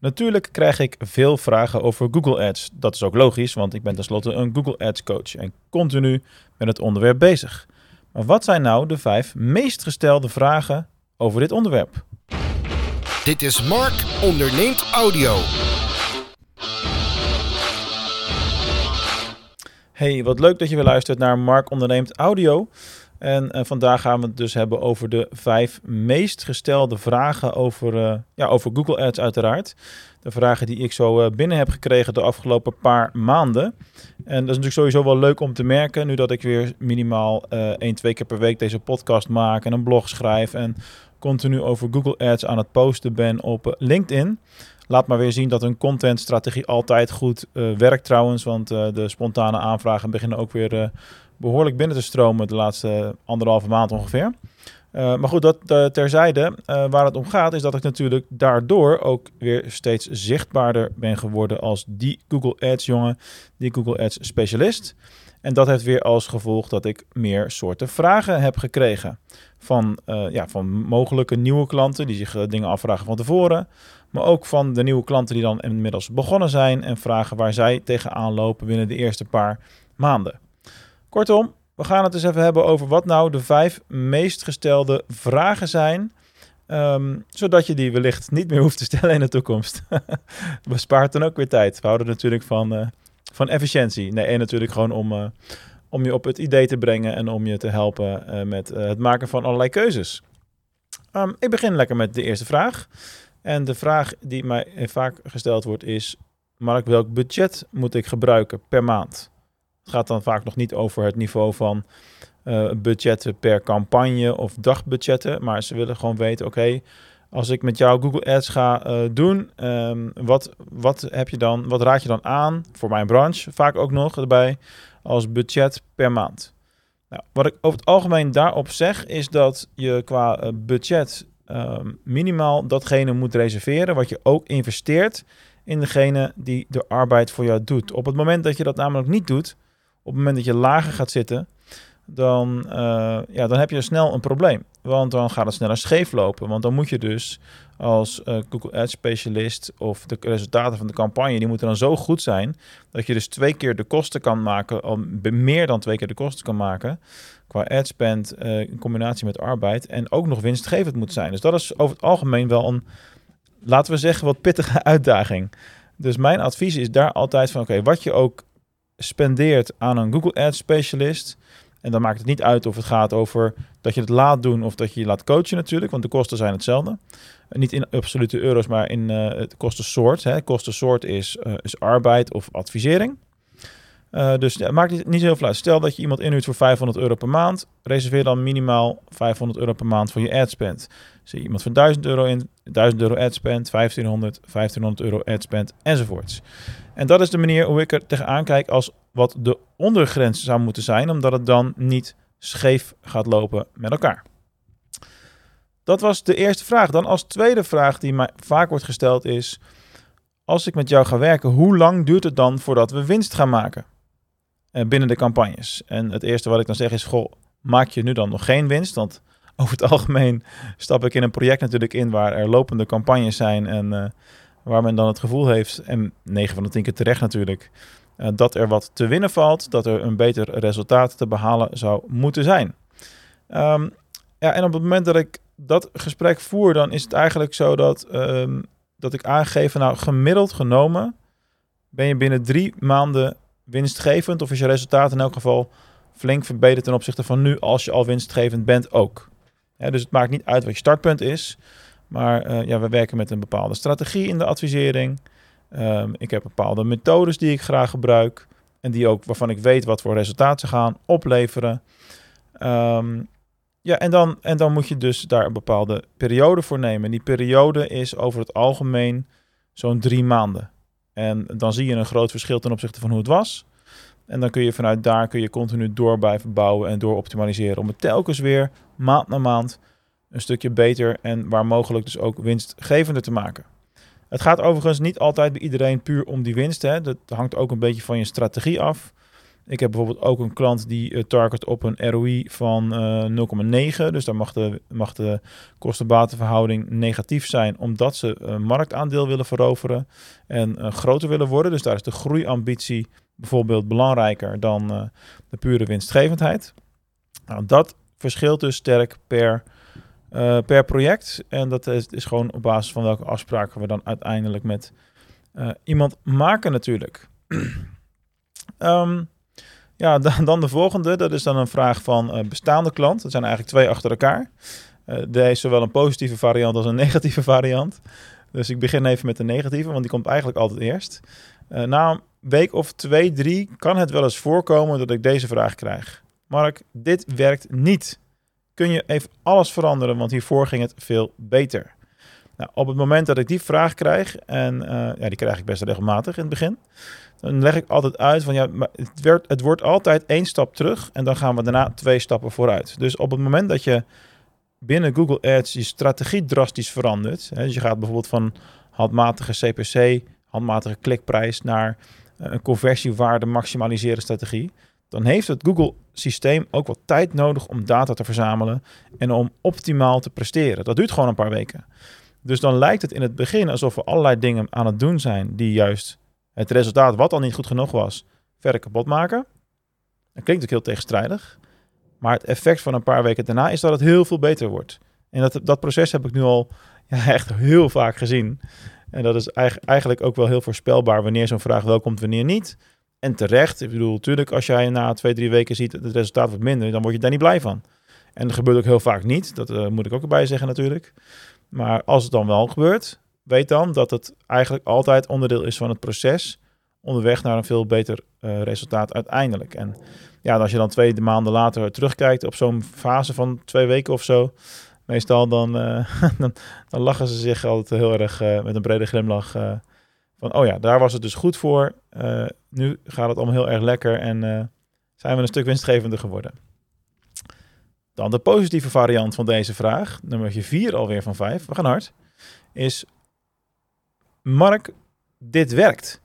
Natuurlijk krijg ik veel vragen over Google Ads. Dat is ook logisch, want ik ben tenslotte een Google Ads coach en continu met het onderwerp bezig. Maar wat zijn nou de vijf meest gestelde vragen over dit onderwerp? Dit is Mark onderneemt audio. Hey, wat leuk dat je weer luistert naar Mark onderneemt audio. En uh, vandaag gaan we het dus hebben over de vijf meest gestelde vragen over, uh, ja, over Google Ads uiteraard. De vragen die ik zo uh, binnen heb gekregen de afgelopen paar maanden. En dat is natuurlijk sowieso wel leuk om te merken, nu dat ik weer minimaal één, twee keer per week deze podcast maak en een blog schrijf en continu over Google Ads aan het posten ben op LinkedIn. Laat maar weer zien dat een contentstrategie altijd goed werkt trouwens, want de spontane aanvragen beginnen ook weer behoorlijk binnen te stromen de laatste anderhalve maand ongeveer. Uh, maar goed, dat uh, terzijde. Uh, waar het om gaat is dat ik natuurlijk daardoor ook weer steeds zichtbaarder ben geworden als die Google Ads jongen, die Google Ads specialist. En dat heeft weer als gevolg dat ik meer soorten vragen heb gekregen. Van, ja, van mogelijke nieuwe klanten die zich dingen afvragen van tevoren. Maar ook van de nieuwe klanten die dan inmiddels begonnen zijn en vragen waar zij tegenaan lopen binnen de eerste paar maanden. Kortom, we gaan het eens even hebben over wat nou de vijf meest gestelde vragen zijn. Um, zodat je die wellicht niet meer hoeft te stellen in de toekomst. Bespaart dan ook weer tijd. We houden natuurlijk van, uh, van efficiëntie. Nee, en natuurlijk gewoon om, uh, om je op het idee te brengen en om je te helpen uh, met het maken van allerlei keuzes. Um, ik begin lekker met de eerste vraag. En de vraag die mij vaak gesteld wordt is: Mark, welk budget moet ik gebruiken per maand? Het gaat dan vaak nog niet over het niveau van uh, budgetten per campagne of dagbudgetten. Maar ze willen gewoon weten, oké, als ik met jou Google Ads ga uh, doen, um, wat, wat, heb je dan, wat raad je dan aan voor mijn branche? Vaak ook nog erbij als budget per maand. Nou, wat ik over het algemeen daarop zeg, is dat je qua uh, budget um, minimaal datgene moet reserveren wat je ook investeert in degene die de arbeid voor jou doet. Op het moment dat je dat namelijk niet doet, het moment dat je lager gaat zitten, dan, uh, ja, dan heb je snel een probleem. Want dan gaat het sneller scheef lopen. Want dan moet je dus als uh, Google Ads specialist of de resultaten van de campagne, die moeten dan zo goed zijn dat je dus twee keer de kosten kan maken, al meer dan twee keer de kosten kan maken qua ad spend uh, in combinatie met arbeid en ook nog winstgevend moet zijn. Dus dat is over het algemeen wel een, laten we zeggen, wat pittige uitdaging. Dus mijn advies is daar altijd van, oké, wat je ook spendeert aan een Google Ads specialist. En dan maakt het niet uit of het gaat over dat je het laat doen of dat je je laat coachen natuurlijk, want de kosten zijn hetzelfde. Niet in absolute euro's, maar in uh, het kostensoort. Hè. Kostensoort is, uh, is arbeid of advisering. Dus ja, maakt niet, niet heel veel uit. Stel dat je iemand inhuurt voor 500 euro per maand. Reserveer dan minimaal 500 euro per maand voor je adspend. Zie je iemand voor 1000 euro in, 1000 euro adspend, 1500, 1500 euro adspend enzovoorts. En dat is de manier hoe ik er tegenaan kijk als wat de ondergrens zou moeten zijn, omdat het dan niet scheef gaat lopen met elkaar. Dat was de eerste vraag. Dan als tweede vraag die mij vaak wordt gesteld is: als ik met jou ga werken, hoe lang duurt het dan voordat we winst gaan maken eh, binnen de campagnes? En het eerste wat ik dan zeg is: goh, maak je nu dan nog geen winst? Want over het algemeen stap ik in een project natuurlijk in waar er lopende campagnes zijn en uh, waar men dan het gevoel heeft, en 9 van de 10 keer terecht natuurlijk, uh, dat er wat te winnen valt, dat er een beter resultaat te behalen zou moeten zijn. Um, ja, en op het moment dat ik dat gesprek voer, dan is het eigenlijk zo dat, um, dat ik aangeef, nou gemiddeld genomen ben je binnen drie maanden winstgevend, of is je resultaat in elk geval flink verbeterd ten opzichte van nu, als je al winstgevend bent ook. Dus het maakt niet uit wat je startpunt is. Maar uh, ja, we werken met een bepaalde strategie in de advisering. Um, ik heb bepaalde methodes die ik graag gebruik. En die ook waarvan ik weet wat voor resultaten ze gaan opleveren. Um, ja, en dan, en dan moet je dus daar een bepaalde periode voor nemen. Die periode is over het algemeen zo'n drie maanden. En dan zie je een groot verschil ten opzichte van hoe het was. En dan kun je vanuit daar kun je continu door blijven bouwen en door optimaliseren. Om het telkens weer maand na maand een stukje beter en waar mogelijk dus ook winstgevender te maken. Het gaat overigens niet altijd bij iedereen puur om die winst. Hè. Dat hangt ook een beetje van je strategie af. Ik heb bijvoorbeeld ook een klant die uh, target op een ROI van uh, 0,9. Dus daar mag de, mag de kosten-batenverhouding negatief zijn, omdat ze een marktaandeel willen veroveren en groter willen worden. Dus daar is de groeiambitie bijvoorbeeld belangrijker dan de pure winstgevendheid. Nou, dat verschilt dus sterk per, per project. En dat is, is gewoon op basis van welke afspraken we dan uiteindelijk met iemand maken natuurlijk. um, Ja, dan, dan, de volgende. Dat is dan een vraag van uh, bestaande klant. Dat zijn eigenlijk twee achter elkaar. Er is zowel een positieve variant als een negatieve variant. Dus ik begin even met de negatieve, want die komt eigenlijk altijd eerst. Na een week of twee, drie kan het wel eens voorkomen dat ik deze vraag krijg. Mark, dit werkt niet. Kun je even alles veranderen, want hiervoor ging het veel beter. Nou, op het moment dat ik die vraag krijg, en ja, die krijg ik best regelmatig in het begin, dan leg ik altijd uit van ja, maar het, werd, het wordt altijd één stap terug en dan gaan we daarna twee stappen vooruit. Dus op het moment dat je binnen Google Ads je strategie drastisch verandert, hè, dus je gaat bijvoorbeeld van handmatige CPC, handmatige klikprijs naar eh, een conversiewaarde maximaliseren strategie, dan heeft het Google systeem ook wat tijd nodig om data te verzamelen en om optimaal te presteren. Dat duurt gewoon een paar weken. Dus dan lijkt het in het begin alsof we allerlei dingen aan het doen zijn die juist het resultaat, wat al niet goed genoeg was, verder kapot maken. Dat klinkt ook heel tegenstrijdig. Maar het effect van een paar weken daarna is dat het heel veel beter wordt. En dat, dat proces heb ik nu al ja, echt heel vaak gezien. En dat is eigenlijk ook wel heel voorspelbaar wanneer zo'n vraag wel komt, wanneer niet. En terecht. Ik bedoel, natuurlijk, als jij na twee, drie weken ziet dat het resultaat wordt minder, dan word je daar niet blij van. En dat gebeurt ook heel vaak niet. Dat uh, moet ik ook erbij zeggen natuurlijk. Maar als het dan wel gebeurt, weet dan dat het eigenlijk altijd onderdeel is van het proces onderweg naar een veel beter uh, resultaat uiteindelijk. En ja, als je dan twee maanden later terugkijkt op zo'n fase van twee weken of zo, meestal dan, uh, dan, lachen ze zich altijd heel erg met een brede glimlach van, oh ja, daar was het dus goed voor. nu gaat het allemaal heel erg lekker en zijn we een stuk winstgevender geworden. Dan de positieve variant van deze vraag, nummer 4 alweer van 5, we gaan hard, is Mark, dit werkt.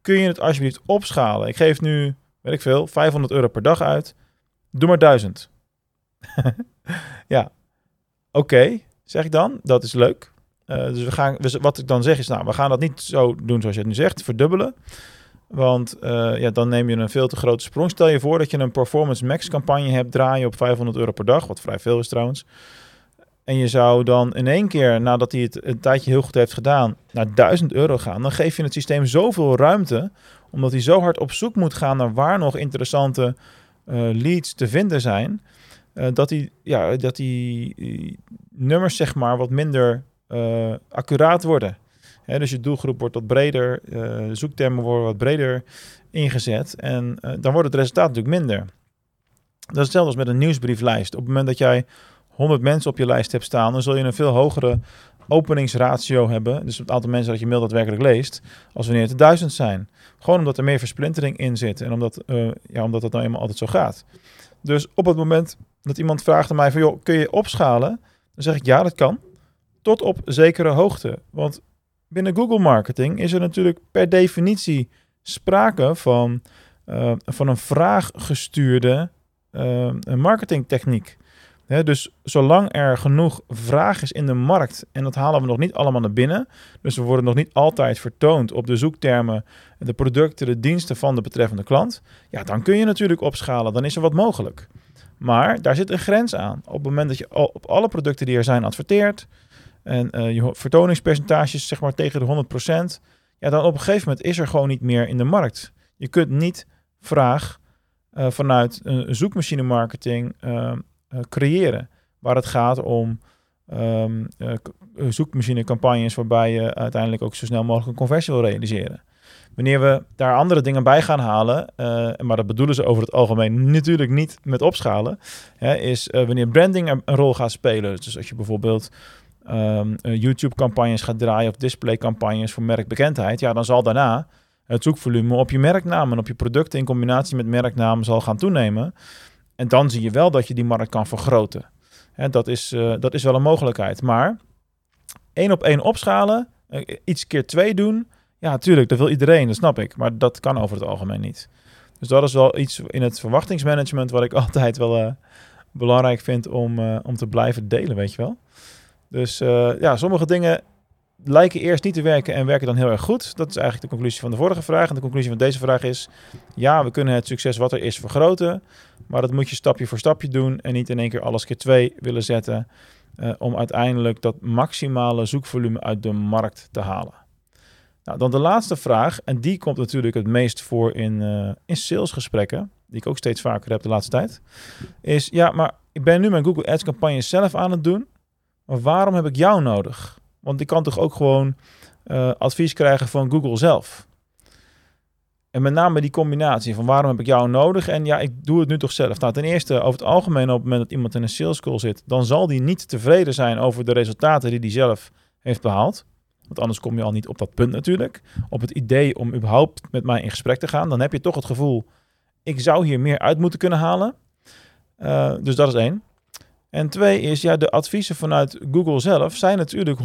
Kun je het alsjeblieft opschalen? Ik geef nu, weet ik veel, 500 euro per dag uit. Doe maar 1000. ja, oké, zeg ik dan. Dat is leuk. Uh, dus we gaan, wat ik dan zeg is, nou, we gaan dat niet zo doen zoals je het nu zegt, verdubbelen. Want uh, ja, dan neem je een veel te grote sprong. Stel je voor dat je een Performance Max campagne hebt draaien op 500 euro per dag, wat vrij veel is trouwens. En je zou dan in één keer, nadat hij het een tijdje heel goed heeft gedaan, naar 1000 euro gaan. Dan geef je het systeem zoveel ruimte, omdat hij zo hard op zoek moet gaan naar waar nog interessante uh, leads te vinden zijn. Dat hij, ja, dat die nummers zeg maar wat minder uh, accuraat worden. Dus je doelgroep wordt wat breder, de zoektermen worden wat breder ingezet. En dan wordt het resultaat natuurlijk minder. Dat is hetzelfde als met een nieuwsbrieflijst. Op het moment dat jij 100 mensen op je lijst hebt staan, dan zul je een veel hogere openingsratio hebben. Dus het aantal mensen dat je mail daadwerkelijk leest, als wanneer het er duizend zijn. Gewoon omdat er meer versplintering in zit en omdat, uh, ja, omdat dat nou eenmaal altijd zo gaat. Dus op het moment dat iemand vraagt aan mij van, joh, kun je opschalen? Dan zeg ik ja, dat kan. Tot op zekere hoogte. Want binnen Google Marketing is er natuurlijk per definitie sprake van, uh, van een vraaggestuurde uh, marketingtechniek dus zolang er genoeg vraag is in de markt, en dat halen we nog niet allemaal naar binnen, dus we worden nog niet altijd vertoond op de zoektermen, de producten, de diensten van de betreffende klant, ja, dan kun je natuurlijk opschalen, dan is er wat mogelijk. Maar daar zit een grens aan. Op het moment dat je op alle producten die er zijn adverteert, en uh, je vertoningspercentages zeg maar tegen de 100%, ja, dan op een gegeven moment is er gewoon niet meer in de markt. Je kunt niet vraag uh, vanuit een zoekmachine marketing uh, eh, creëren. Waar het gaat om um, uh, zoekmachinecampagnes waarbij je uiteindelijk ook zo snel mogelijk een conversie wil realiseren. Wanneer we daar andere dingen bij gaan halen, maar dat bedoelen ze over het algemeen natuurlijk niet met opschalen, hè, is wanneer branding een, rol gaat spelen. Dus als je bijvoorbeeld um, YouTube-campagnes gaat draaien of display-campagnes voor merkbekendheid, ja, dan zal daarna het zoekvolume op je merknaam en op je producten in combinatie met merknaam zal gaan toenemen. En dan zie je wel dat je die markt kan vergroten. Hè, dat, is, uh, dat is wel een mogelijkheid. Maar één op één opschalen, uh, iets keer twee doen, ja, natuurlijk, dat wil iedereen, dat snap ik. Maar dat kan over het algemeen niet. Dus dat is wel iets in het verwachtingsmanagement wat ik altijd wel belangrijk vind om, om te blijven delen, weet je wel. Dus uh, ja, sommige dingen lijken eerst niet te werken en werken dan heel erg goed. Dat is eigenlijk de conclusie van de vorige vraag. En de conclusie van deze vraag is: ja, we kunnen het succes wat er is vergroten, maar dat moet je stapje voor stapje doen en niet in één keer alles keer twee willen zetten uh, om uiteindelijk dat maximale zoekvolume uit de markt te halen. Nou, dan de laatste vraag, en die komt natuurlijk het meest voor in, uh, in salesgesprekken, die ik ook steeds vaker heb de laatste tijd, is ja, maar ik ben nu mijn Google Ads campagne zelf aan het doen, maar waarom heb ik jou nodig? Want ik kan toch ook gewoon uh, advies krijgen van Google zelf. En met name die combinatie van waarom heb ik jou nodig en ja, ik doe het nu toch zelf. Nou, ten eerste, over het algemeen op het moment dat iemand in een sales call zit, dan zal die niet tevreden zijn over de resultaten die hij zelf heeft behaald. Want anders kom je al niet op dat punt natuurlijk. Op het idee om überhaupt met mij in gesprek te gaan. Dan heb je toch het gevoel, ik zou hier meer uit moeten kunnen halen. Uh, dus dat is één. En twee is, ja, de adviezen vanuit Google zelf zijn natuurlijk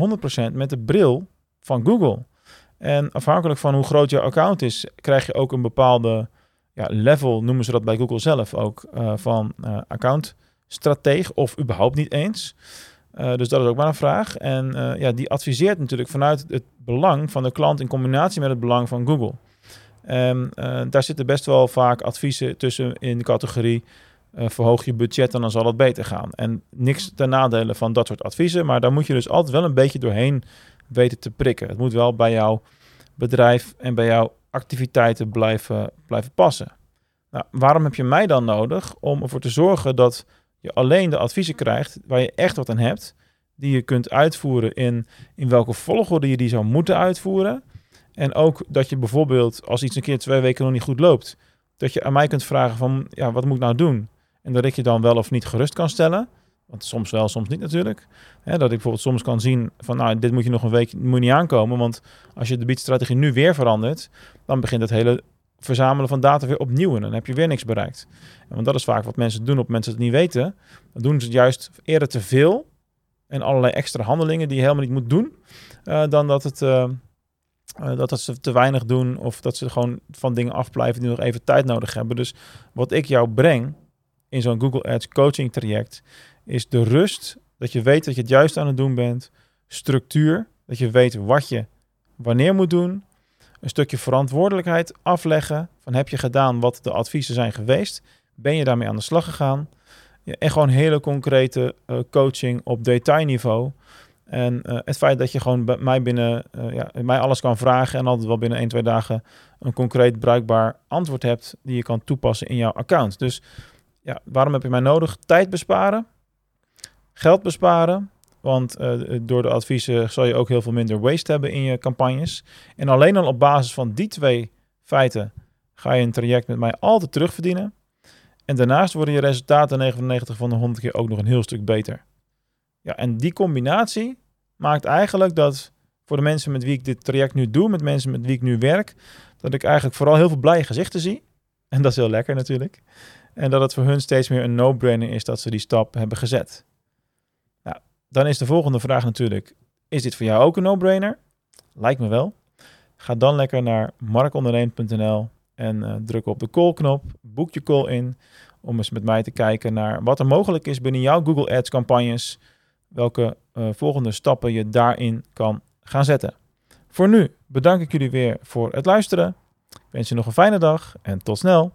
100% met de bril van Google. En afhankelijk van hoe groot je account is, krijg je ook een bepaalde ja, level, noemen ze dat bij Google zelf ook, uh, van uh, accountstrateeg of überhaupt niet eens. Uh, dus dat is ook maar een vraag. En ja, die adviseert natuurlijk vanuit het belang van de klant in combinatie met het belang van Google. En daar zitten best wel vaak adviezen tussen in de categorie uh, verhoog je budget en dan zal het beter gaan. En niks ten nadele van dat soort adviezen, maar daar moet je dus altijd wel een beetje doorheen weten te prikken. Het moet wel bij jouw bedrijf en bij jouw activiteiten blijven, blijven passen. Nou, waarom heb je mij dan nodig? Om ervoor te zorgen dat je alleen de adviezen krijgt waar je echt wat aan hebt, die je kunt uitvoeren in, in welke volgorde je die zou moeten uitvoeren. En ook dat je bijvoorbeeld, als iets een keer twee weken nog niet goed loopt, dat je aan mij kunt vragen van, ja, wat moet ik nou doen? En dat ik je dan wel of niet gerust kan stellen. Want soms wel, soms niet natuurlijk. dat ik bijvoorbeeld soms kan zien van, nou, dit moet je nog een week moet niet aankomen. Want als je de biedstrategie nu weer verandert, dan begint het hele verzamelen van data weer opnieuw. En dan heb je weer niks bereikt. Want dat is vaak wat mensen doen op mensen het niet weten. Dan doen ze juist eerder te veel. En allerlei extra handelingen die je helemaal niet moet doen. Uh, dan dat het... Uh, uh, dat, dat ze te weinig doen of dat ze gewoon van dingen afblijven die nog even tijd nodig hebben. Dus wat ik jou breng, in zo'n Google Ads coaching traject is de rust dat je weet dat je het juist aan het doen bent, structuur, dat je weet wat je wanneer moet doen, een stukje verantwoordelijkheid afleggen van heb je gedaan wat de adviezen zijn geweest, ben je daarmee aan de slag gegaan en gewoon hele concrete uh, coaching op detailniveau. En uh, het feit dat je gewoon bij mij binnen uh, ja, mij alles kan vragen en altijd wel binnen 1, 2 dagen een concreet bruikbaar antwoord hebt die je kan toepassen in jouw account. Dus ja, waarom heb je mij nodig? Tijd besparen, geld besparen. Want uh, door de adviezen zal je ook heel veel minder waste hebben in je campagnes. En alleen al op basis van die twee feiten ga je een traject met mij altijd terugverdienen. En daarnaast worden je resultaten 99 van de 100 keer ook nog een heel stuk beter. Ja, en die combinatie maakt eigenlijk dat voor de mensen met wie ik dit traject nu doe, met mensen met wie ik nu werk, dat ik eigenlijk vooral heel veel blije gezichten zie. En dat is heel lekker natuurlijk. En dat het voor hun steeds meer een no-brainer is dat ze die stap hebben gezet. Nou, dan is de volgende vraag natuurlijk: is dit voor jou ook een no-brainer? Lijkt me wel. Ga dan lekker naar markonderneem.nl en uh, druk op de call-knop. Boek je call in om eens met mij te kijken naar wat er mogelijk is binnen jouw Google Ads campagnes. Welke uh, volgende stappen je daarin kan gaan zetten. Voor nu bedank ik jullie weer voor het luisteren. Ik wens je nog een fijne dag en tot snel.